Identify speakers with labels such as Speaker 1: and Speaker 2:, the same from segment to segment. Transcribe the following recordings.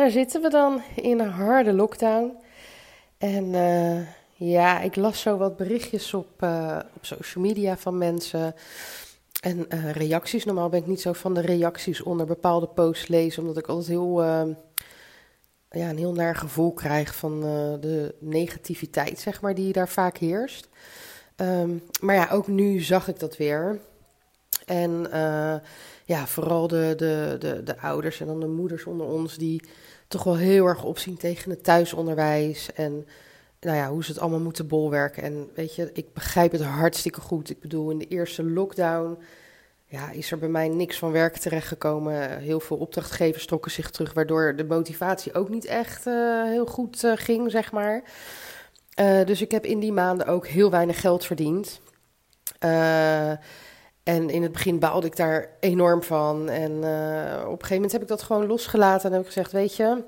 Speaker 1: daar zitten we dan in een harde lockdown. En uh, ja, ik las zo wat berichtjes op, uh, op social media van mensen. En uh, reacties. Normaal ben ik niet zo van de reacties onder bepaalde posts lezen, omdat ik altijd heel, ja, een heel naar gevoel krijg van de negativiteit, zeg maar, die daar vaak heerst. Um, maar ja, ook nu zag ik dat weer. En ja, vooral de, de, de, de ouders en dan de moeders onder ons die toch wel heel erg opzien tegen het thuisonderwijs. En nou ja, hoe ze het allemaal moeten bolwerken. En weet je, ik begrijp het hartstikke goed. Ik bedoel, in de eerste lockdown ja, is er bij mij niks van werk terechtgekomen. Heel veel opdrachtgevers trokken zich terug, waardoor de motivatie ook niet echt uh, heel goed uh, ging, zeg maar. Uh, dus ik heb in die maanden ook heel weinig geld verdiend. En in het begin baalde ik daar enorm van. En uh, op een gegeven moment heb ik dat gewoon losgelaten en heb ik gezegd: Weet je,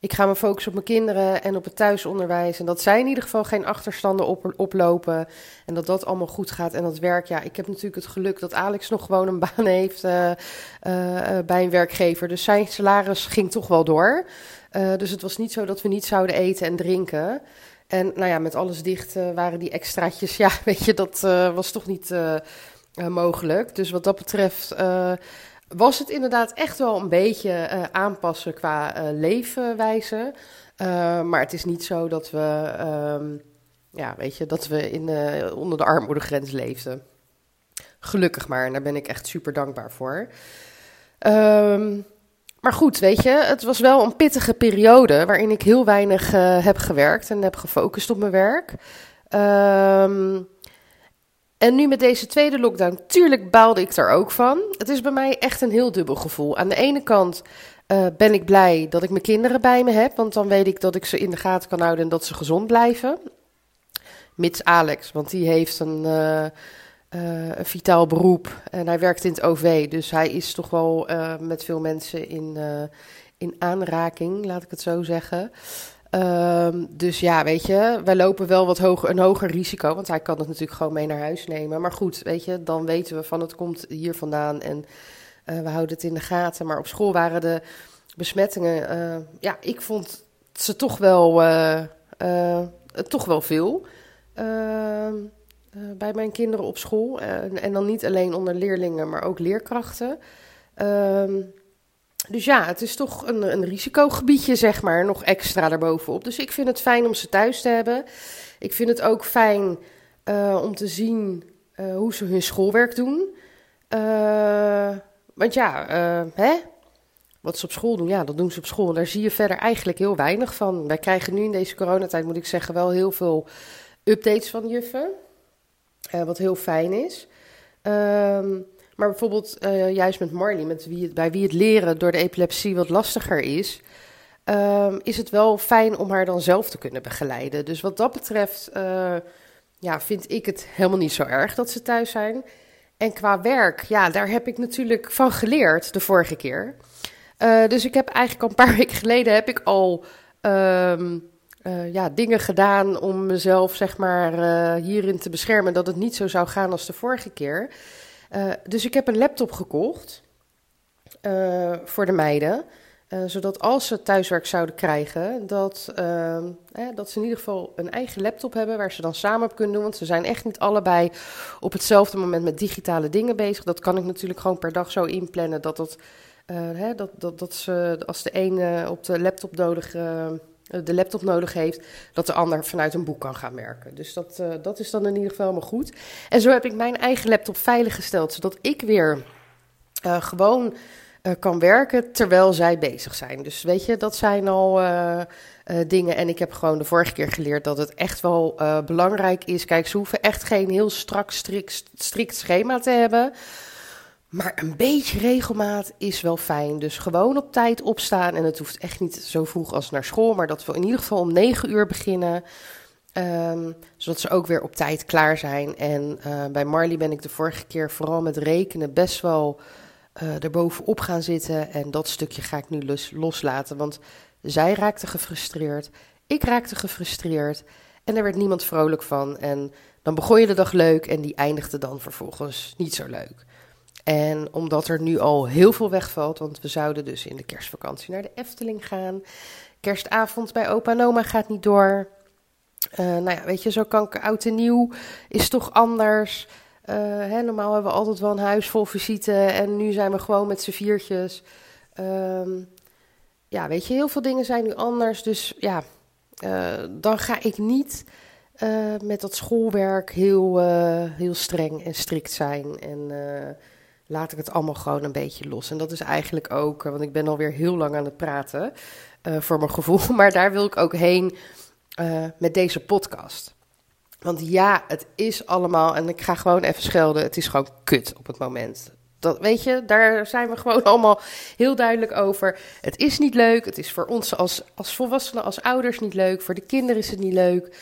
Speaker 1: ik ga me focussen op mijn kinderen en op het thuisonderwijs. En dat zij in ieder geval geen achterstanden op, oplopen. En dat dat allemaal goed gaat. En dat werk, ja, ik heb natuurlijk het geluk dat Alex nog gewoon een baan heeft uh, uh, bij een werkgever. Dus zijn salaris ging toch wel door. dus het was niet zo dat we niet zouden eten en drinken. En nou ja, met alles dicht waren die extraatjes. Ja, weet je, dat was toch niet uh, mogelijk. Dus wat dat betreft uh, was het inderdaad echt wel een beetje uh, aanpassen qua leefwijze. maar het is niet zo dat we, um, ja, weet je, dat we in, onder de armoedegrens leefden. Gelukkig maar, en daar ben ik echt super dankbaar voor. Um, maar goed, weet je, het was wel een pittige periode waarin ik heel weinig heb gewerkt en heb gefocust op mijn werk. Um, en nu met deze tweede lockdown, tuurlijk baalde ik er ook van. Het is bij mij echt een heel dubbel gevoel. Aan de ene kant uh, ben ik blij dat ik mijn kinderen bij me heb, want dan weet ik dat ik ze in de gaten kan houden en dat ze gezond blijven. Mits Alex, want die heeft een, uh, uh, een vitaal beroep en hij werkt in het OV, dus hij is toch wel met veel mensen in, in aanraking, laat ik het zo zeggen. Um, dus ja, weet je, wij lopen wel wat hoger, een hoger risico, want hij kan het natuurlijk gewoon mee naar huis nemen. Maar goed, weet je, dan weten we van het komt hier vandaan en uh, we houden het in de gaten. Maar op school waren de besmettingen, uh, ja, ik vond ze toch wel, uh, toch wel veel ehm, bij mijn kinderen op school. en dan niet alleen onder leerlingen, maar ook leerkrachten. Um, dus ja, het is toch een, een risicogebiedje, zeg maar, nog extra daarbovenop. Dus ik vind het fijn om ze thuis te hebben. Ik vind het ook fijn uh, om te zien uh, hoe ze hun schoolwerk doen. Uh, want ja, hè? wat ze op school doen, ja, dat doen ze op school. Daar zie je verder eigenlijk heel weinig van. Wij krijgen nu in deze coronatijd, moet ik zeggen, wel heel veel updates van juffen. wat heel fijn is. Ehm maar bijvoorbeeld uh, juist met Marley, met wie het, bij wie het leren door de epilepsie wat lastiger is, um, is het wel fijn om haar dan zelf te kunnen begeleiden. Dus wat dat betreft uh, ja, vind ik het helemaal niet zo erg dat ze thuis zijn. En qua werk, ja, daar heb ik natuurlijk van geleerd de vorige keer. Uh, dus ik heb eigenlijk al een paar weken geleden heb ik al um, ja, dingen gedaan om mezelf zeg maar hierin te beschermen dat het niet zo zou gaan als de vorige keer. Uh, dus ik heb een laptop gekocht uh, voor de meiden. Uh, zodat als ze thuiswerk zouden krijgen, dat, dat ze in ieder geval een eigen laptop hebben waar ze dan samen op kunnen doen. Want ze zijn echt niet allebei op hetzelfde moment met digitale dingen bezig. Dat kan ik natuurlijk gewoon per dag zo inplannen dat, dat, hè, dat, dat, dat ze als de ene op de laptop nodig de laptop nodig heeft, dat de ander vanuit een boek kan gaan werken. Dus dat, uh, dat is dan in ieder geval helemaal goed. En zo heb ik mijn eigen laptop veilig gesteld, zodat ik weer uh, gewoon kan werken terwijl zij bezig zijn. Dus weet je, dat zijn al dingen. En ik heb gewoon de vorige keer geleerd dat het echt wel belangrijk is. Kijk, ze hoeven echt geen heel strak, strikt, strikt schema te hebben. Maar een beetje regelmaat is wel fijn. Dus gewoon op tijd opstaan. En het hoeft echt niet zo vroeg als naar school. Maar dat we in ieder geval om 9 uur beginnen. Ehm, zodat ze ook weer op tijd klaar zijn. En uh, bij Marley ben ik de vorige keer vooral met rekenen best wel uh, erbovenop gaan zitten. En dat stukje ga ik nu los, loslaten. Want zij raakte gefrustreerd. Ik raakte gefrustreerd. En er werd niemand vrolijk van. En dan begon je de dag leuk en die eindigde dan vervolgens niet zo leuk. En omdat er nu al heel veel wegvalt, want we zouden dus in de kerstvakantie naar de Efteling gaan. Kerstavond bij opa en oma gaat niet door. Uh, nou ja, weet je, zo kan ik oud en nieuw is toch anders. Uh, hè, normaal hebben we altijd wel een huis vol visite en nu zijn we gewoon met z'n viertjes. Um, ja, weet je, heel veel dingen zijn nu anders. Dus ja, uh, dan ga ik niet met dat schoolwerk heel, heel streng en strikt zijn. En laat ik het allemaal gewoon een beetje los. En dat is eigenlijk ook, want ik ben alweer heel lang aan het praten, voor mijn gevoel. Maar daar wil ik ook heen uh, met deze podcast. Want ja, het is allemaal, en ik ga gewoon even schelden, het is gewoon kut op het moment. Dat, weet je, daar zijn we gewoon allemaal heel duidelijk over. Het is niet leuk. Het is voor ons als, als volwassenen, als ouders niet leuk. Voor de kinderen is het niet leuk.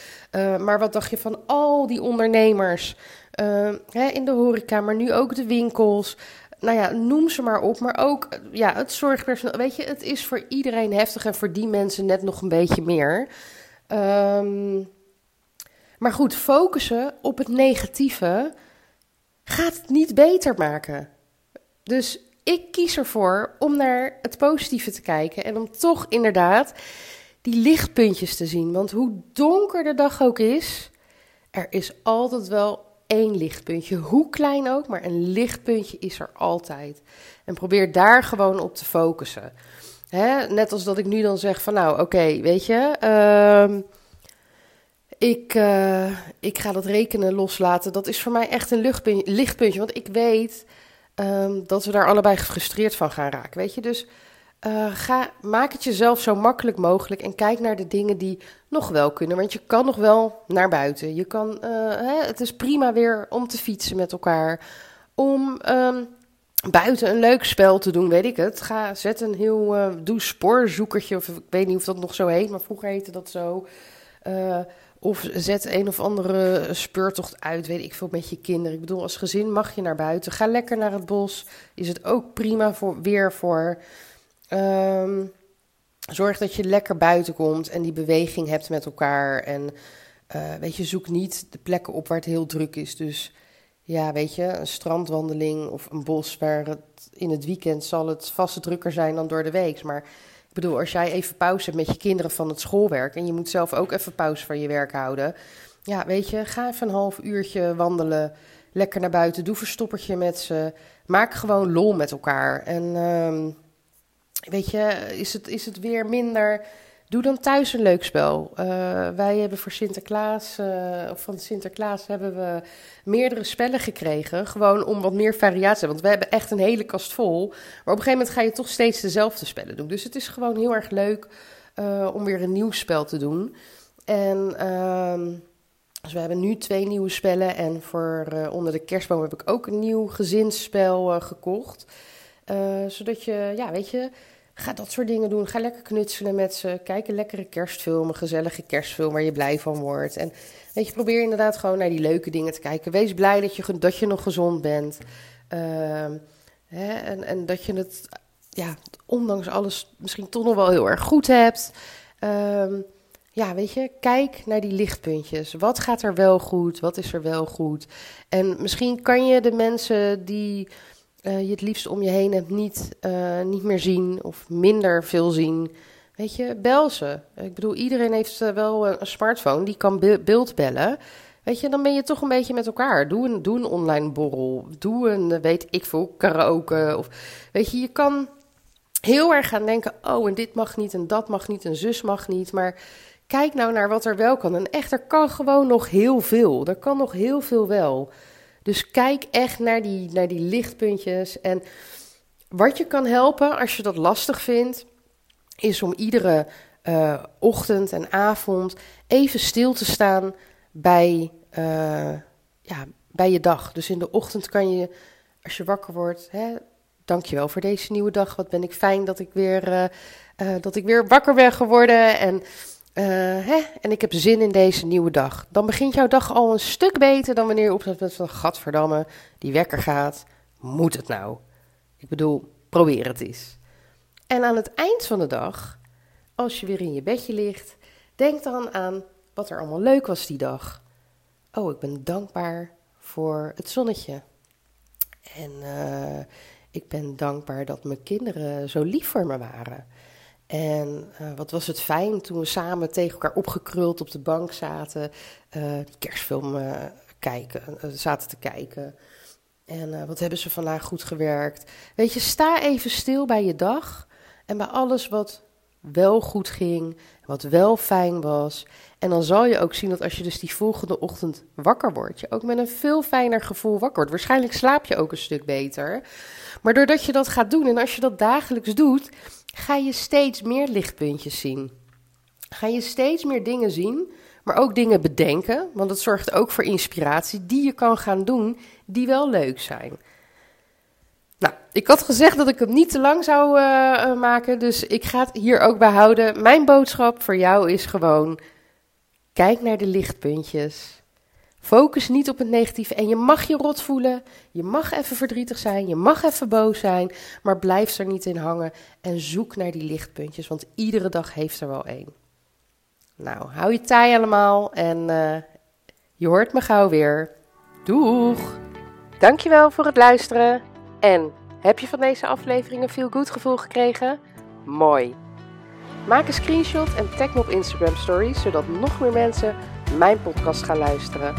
Speaker 1: Maar wat dacht je van al die ondernemers uh, hè, in de horeca, maar nu ook de winkels? Nou ja, noem ze maar op. Maar ook ja, het zorgpersoneel. Weet je, het is voor iedereen heftig en voor die mensen net nog een beetje meer. Um, maar goed, focussen op het negatieve gaat het niet beter maken. Dus ik kies ervoor om naar het positieve te kijken en om toch inderdaad die lichtpuntjes te zien. Want hoe donker de dag ook is, er is altijd wel één lichtpuntje. Hoe klein ook, maar een lichtpuntje is er altijd. En probeer daar gewoon op te focussen. Hè? Net als dat ik nu dan zeg van nou oké, weet je, uh, ik, uh, ik ga dat rekenen loslaten. Dat is voor mij echt een lichtpuntje, want ik weet um, dat we daar allebei gefrustreerd van gaan raken, weet je. Dus uh, ga, maak het jezelf zo makkelijk mogelijk en kijk naar de dingen die nog wel kunnen. Want je kan nog wel naar buiten. Je kan, uh, hè, het is prima weer om te fietsen met elkaar, om... Um, buiten een leuk spel te doen, weet ik het. Ga, zet een heel, uh, doe spoorzoekertje, of ik weet niet of dat nog zo heet, maar vroeger heette dat zo. Of zet een of andere speurtocht uit, weet ik veel, met je kinderen. Ik bedoel, als gezin mag je naar buiten. Ga lekker naar het bos. Is het ook prima voor, weer voor. Um, zorg dat je lekker buiten komt en die beweging hebt met elkaar. En uh, weet je, zoek niet de plekken op waar het heel druk is. Dus ja, weet je, een strandwandeling of een bos waar het in het weekend zal het vast drukker zijn dan door de week. Maar ik bedoel, als jij even pauze hebt met je kinderen van het schoolwerk en je moet zelf ook even pauze van je werk houden. Ja, weet je, ga even een half uurtje wandelen, lekker naar buiten, doe verstoppertje met ze. Maak gewoon lol met elkaar. En um, weet je, is het, is het weer minder Doe dan thuis een leuk spel. Uh, wij hebben voor Sinterklaas, uh, of van Sinterklaas hebben we meerdere spellen gekregen. Gewoon om wat meer variatie. Want we hebben echt een hele kast vol. Maar op een gegeven moment ga je toch steeds dezelfde spellen doen. Dus het is gewoon heel erg leuk uh, om weer een nieuw spel te doen. En ehm, dus we hebben nu twee nieuwe spellen. En voor onder de kerstboom heb ik ook een nieuw gezinsspel gekocht. Zodat je, ja, weet je Ga dat soort dingen doen. Ga lekker knutselen met ze. Kijk een lekkere kerstfilm, een gezellige kerstfilm waar je blij van wordt. En weet je, probeer inderdaad gewoon naar die leuke dingen te kijken. Wees blij dat je, dat je nog gezond bent. Uh, hè, en, en dat je het, ja, ondanks alles misschien toch nog wel heel erg goed hebt. Uh, ja, weet je, kijk naar die lichtpuntjes. Wat gaat er wel goed? Wat is er wel goed? En misschien kan je de mensen die uh, je het liefst om je heen hebt niet, uh, niet meer zien of minder veel zien. Weet je, bel ze. Ik bedoel, iedereen heeft uh, wel een, smartphone, die kan beeld bellen. Weet je, dan ben je toch een beetje met elkaar. Doe een, doe een online borrel. Doe een, weet ik veel, karaoke. Of, weet je, je kan heel erg gaan denken: oh, en dit mag niet, en dat mag niet, en zus mag niet. Maar kijk nou naar wat er wel kan. En echt, er kan gewoon nog heel veel. Er kan nog heel veel wel. Dus kijk echt naar die, naar die lichtpuntjes. En wat je kan helpen als je dat lastig vindt, is om iedere uh, ochtend en avond even stil te staan bij, uh, ja, bij je dag. Dus in de ochtend kan je als je wakker wordt, hè, dankjewel voor deze nieuwe dag. Wat ben ik fijn dat ik weer, uh, dat ik weer wakker ben geworden. En, uh, hè, en ik heb zin in deze nieuwe dag. Dan begint jouw dag al een stuk beter dan wanneer je opstaat met van... Gadverdamme, die wekker gaat. Moet het nou? Ik bedoel, probeer het eens. En aan het eind van de dag, als je weer in je bedje ligt... denk dan aan wat er allemaal leuk was die dag. Oh, ik ben dankbaar voor het zonnetje. En uh, ik ben dankbaar dat mijn kinderen zo lief voor me waren. En uh, wat was het fijn toen we samen tegen elkaar opgekruld op de bank zaten, uh, kerstfilm kijken, zaten te kijken. En wat hebben ze vandaag goed gewerkt. Weet je, sta even stil bij je dag en bij alles wat wel goed ging, wat wel fijn was. En dan zal je ook zien dat als je dus die volgende ochtend wakker wordt, je ook met een veel fijner gevoel wakker wordt. Waarschijnlijk slaap je ook een stuk beter. Maar doordat je dat gaat doen en als je dat dagelijks doet, ga je steeds meer lichtpuntjes zien. Ga je steeds meer dingen zien, maar ook dingen bedenken, want dat zorgt ook voor inspiratie die je kan gaan doen die wel leuk zijn. Nou, ik had gezegd dat ik het niet te lang zou uh, maken, dus ik ga het hier ook bij houden. Mijn boodschap voor jou is gewoon: kijk naar de lichtpuntjes. Focus niet op het negatieve en je mag je rot voelen. Je mag even verdrietig zijn, je mag even boos zijn, maar blijf er niet in hangen en zoek naar die lichtpuntjes, want iedere dag heeft er wel één. Nou, hou je taai allemaal en uh, je hoort me gauw weer. Doeg! Dankjewel voor het luisteren. En heb je van deze aflevering een feel good gevoel gekregen? Mooi. Maak een screenshot en tag me op Instagram Stories, zodat nog meer mensen mijn podcast gaan luisteren.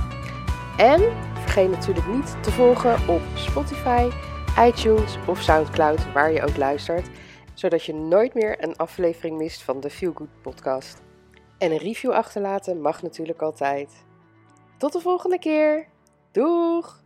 Speaker 1: En vergeet natuurlijk niet te volgen op Spotify, iTunes of SoundCloud, waar je ook luistert, zodat je nooit meer een aflevering mist van de Feel Good podcast. En een review achterlaten mag natuurlijk altijd. Tot de volgende keer. Doeg!